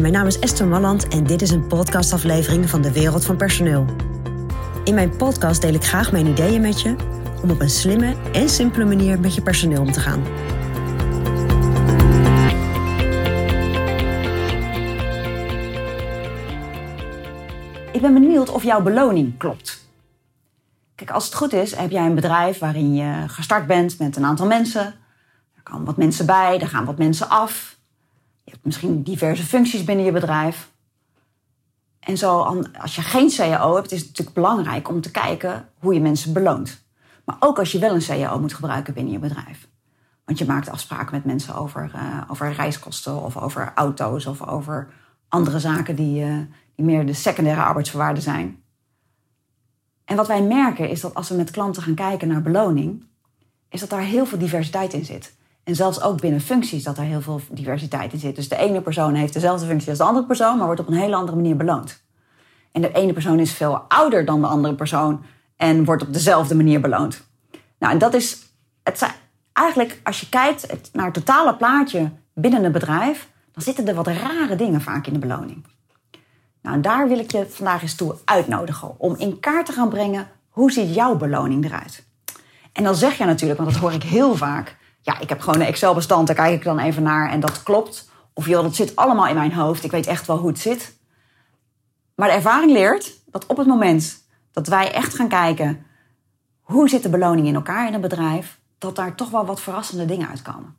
Mijn naam is Esther Malland en dit is een podcastaflevering van de Wereld van Personeel. In mijn podcast deel ik graag mijn ideeën met je om op een slimme en simpele manier met je personeel om te gaan. Ik ben benieuwd of jouw beloning klopt. Kijk, als het goed is, heb jij een bedrijf waarin je gestart bent met een aantal mensen. Er komen wat mensen bij, er gaan wat mensen af. Je hebt misschien diverse functies binnen je bedrijf. En zo, als je geen CAO hebt, is het natuurlijk belangrijk om te kijken hoe je mensen beloont. Maar ook als je wel een CAO moet gebruiken binnen je bedrijf. Want je maakt afspraken met mensen over, uh, over reiskosten of over auto's of over andere zaken die, uh, die meer de secundaire arbeidsvoorwaarden zijn. En wat wij merken is dat als we met klanten gaan kijken naar beloning, is dat daar heel veel diversiteit in zit. En zelfs ook binnen functies dat er heel veel diversiteit in zit. Dus de ene persoon heeft dezelfde functie als de andere persoon, maar wordt op een hele andere manier beloond. En de ene persoon is veel ouder dan de andere persoon en wordt op dezelfde manier beloond. Nou, en dat is het zijn, eigenlijk, als je kijkt naar het totale plaatje binnen een bedrijf, dan zitten er wat rare dingen vaak in de beloning. Nou, en daar wil ik je vandaag eens toe uitnodigen om in kaart te gaan brengen hoe ziet jouw beloning eruit. En dan zeg je natuurlijk, want dat hoor ik heel vaak, ja, ik heb gewoon een Excel-bestand, daar kijk ik dan even naar en dat klopt. Of joh, dat zit allemaal in mijn hoofd, ik weet echt wel hoe het zit. Maar de ervaring leert dat op het moment dat wij echt gaan kijken hoe zit de beloning in elkaar in een bedrijf, dat daar toch wel wat verrassende dingen uitkomen.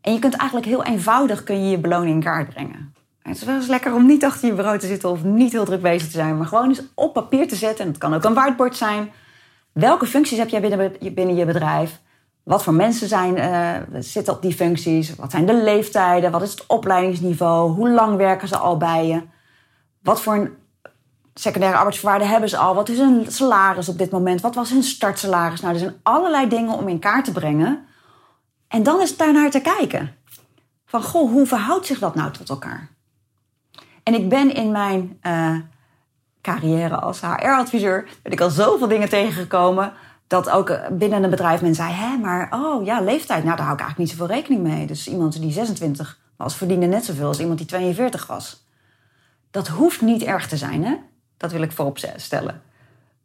En je kunt eigenlijk heel eenvoudig kun je, je beloning in kaart brengen. Het is wel eens lekker om niet achter je bureau te zitten of niet heel druk bezig te zijn, maar gewoon eens op papier te zetten. En het kan ook een whiteboard zijn. Welke functies heb jij binnen je bedrijf? Wat voor mensen zijn, uh, zitten op die functies? Wat zijn de leeftijden? Wat is het opleidingsniveau? Hoe lang werken ze al bij je? Wat voor een secundaire arbeidsvoorwaarden hebben ze al? Wat is hun salaris op dit moment? Wat was hun startsalaris? Nou, er zijn allerlei dingen om in kaart te brengen. En dan is het daarnaar te kijken. Van, goh, hoe verhoudt zich dat nou tot elkaar? En ik ben in mijn uh, carrière als HR-adviseur... ben ik al zoveel dingen tegengekomen dat ook binnen een bedrijf men zei: hè, maar oh ja, leeftijd, nou daar hou ik eigenlijk niet zoveel rekening mee. Dus iemand die 26 was, verdiende net zoveel als iemand die 42 was. Dat hoeft niet erg te zijn, hè? Dat wil ik voorop stellen.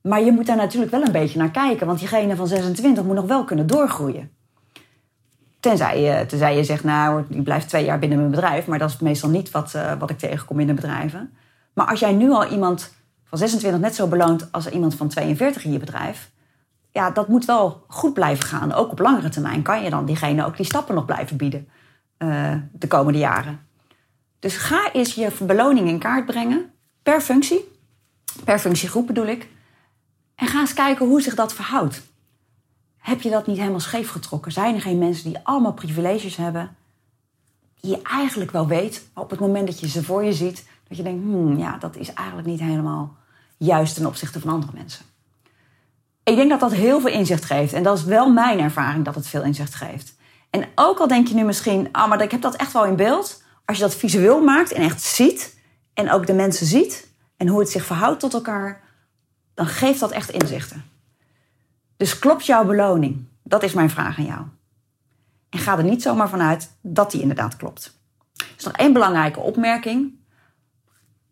Maar je moet daar natuurlijk wel een beetje naar kijken, want diegene van 26 moet nog wel kunnen doorgroeien. Tenzij je, tenzij je zegt, nou, die blijft twee jaar binnen mijn bedrijf, maar dat is meestal niet wat, uh, wat ik tegenkom in de bedrijven. Maar als jij nu al iemand van 26 net zo beloont als iemand van 42 in je bedrijf, ja, dat moet wel goed blijven gaan. Ook op langere termijn kan je dan diegene ook die stappen nog blijven bieden uh, de komende jaren. Dus ga eens je beloning in kaart brengen per functie, per functiegroep bedoel ik. En ga eens kijken hoe zich dat verhoudt. Heb je dat niet helemaal scheef getrokken? Zijn er geen mensen die allemaal privileges hebben, die je eigenlijk wel weet, op het moment dat je ze voor je ziet, dat je denkt, hmm, ja, dat is eigenlijk niet helemaal juist ten opzichte van andere mensen. Ik denk dat dat heel veel inzicht geeft. En dat is wel mijn ervaring dat het veel inzicht geeft. En ook al denk je nu misschien, ah, maar ik heb dat echt wel in beeld. Als je dat visueel maakt en echt ziet, en ook de mensen ziet, en hoe het zich verhoudt tot elkaar, dan geeft dat echt inzichten. Dus klopt jouw beloning? Dat is mijn vraag aan jou. En ga er niet zomaar vanuit dat die inderdaad klopt. Er is nog één belangrijke opmerking.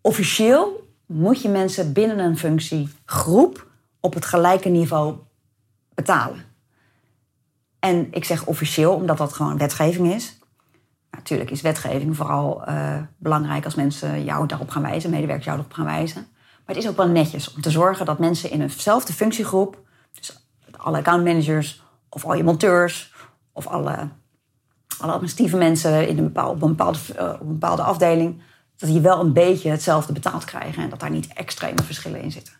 Officieel moet je mensen binnen een functie groep op het gelijke niveau betalen. En ik zeg officieel, omdat dat gewoon wetgeving is. Natuurlijk is wetgeving vooral uh, belangrijk als mensen jou daarop gaan wijzen, medewerkers jou daarop gaan wijzen. Maar het is ook wel netjes om te zorgen dat mensen in eenzelfde functiegroep, dus alle accountmanagers of al je monteurs of alle, alle administratieve mensen in een bepaalde, op, een bepaalde, uh, op een bepaalde afdeling, dat die wel een beetje hetzelfde betaald krijgen en dat daar niet extreme verschillen in zitten.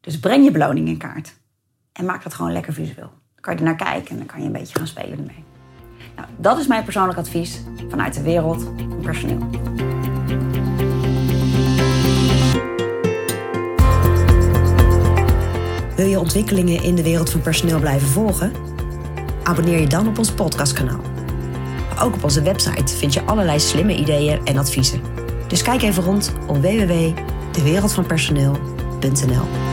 Dus breng je beloning in kaart. En maak dat gewoon lekker visueel. Dan kan je er naar kijken en dan kan je een beetje gaan spelen ermee. Nou, dat is mijn persoonlijk advies vanuit de wereld van personeel. Wil je ontwikkelingen in de wereld van personeel blijven volgen? Abonneer je dan op ons podcastkanaal. ook op onze website vind je allerlei slimme ideeën en adviezen. Dus kijk even rond op www.dewereldvanpersoneel.nl.